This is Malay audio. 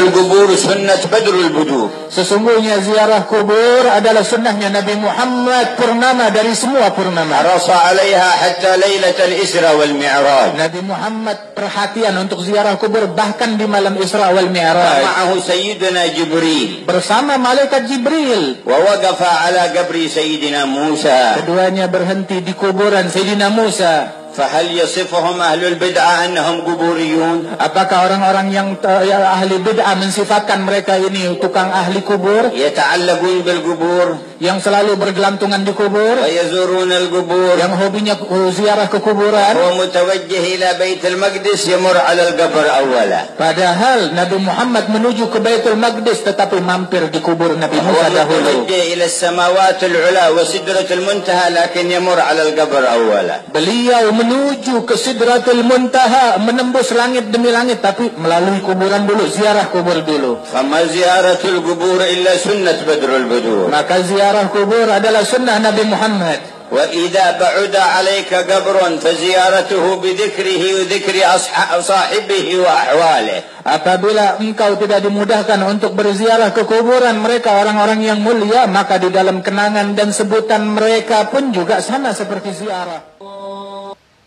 القبور سنة بدر البدور Sesungguhnya ziarah kubur adalah sunnahnya Nabi Muhammad purnama dari semua purnama. حرص عليها حتى ليلة الإسرى والمعراج Nabi Muhammad perhatian untuk ziarah kubur bahkan di malam Isra wal Mi'raj ومعه سيدنا جبريل bersama malaikat Jibril. ووقف على قبر سيدنا موسى Keduanya berhenti di kuburan Sayyidina Musa. فهل يصفهم أهل البدعة أنهم قبوريون؟ Apakah orang-orang eh, yang ahli bid'ah mensifatkan mereka ini tukang ahli kubur? يتعلقون بالقبور yang selalu bergelantungan di kubur, ويزورون القبور yang hobinya uh, ziarah ke kuburan? هو متوجه إلى بيت المقدس يمر على القبر أولا Padahal Nabi Muhammad menuju ke Baitul Maqdis tetapi mampir di kubur Nabi هو Musa dahulu. متوجه إلى السماوات العلى وسدرة المنتهى لكن يمر على القبر أولا Beliau menuju ke Sidratul Muntaha, menembus langit demi langit tapi melalui kuburan dulu, ziarah kubur dulu. فما زيارة القبور إلا سنة بدر البدور Maka ziarah ziarah kubur adalah sunnah Nabi Muhammad. Wa idza ba'ada 'alayka qabrun fa ziyaratuhu bi dhikrihi wa dhikri ashabihi wa ahwalihi. Apabila engkau tidak dimudahkan untuk berziarah ke kuburan mereka orang-orang yang mulia maka di dalam kenangan dan sebutan mereka pun juga sama seperti ziarah. Oh.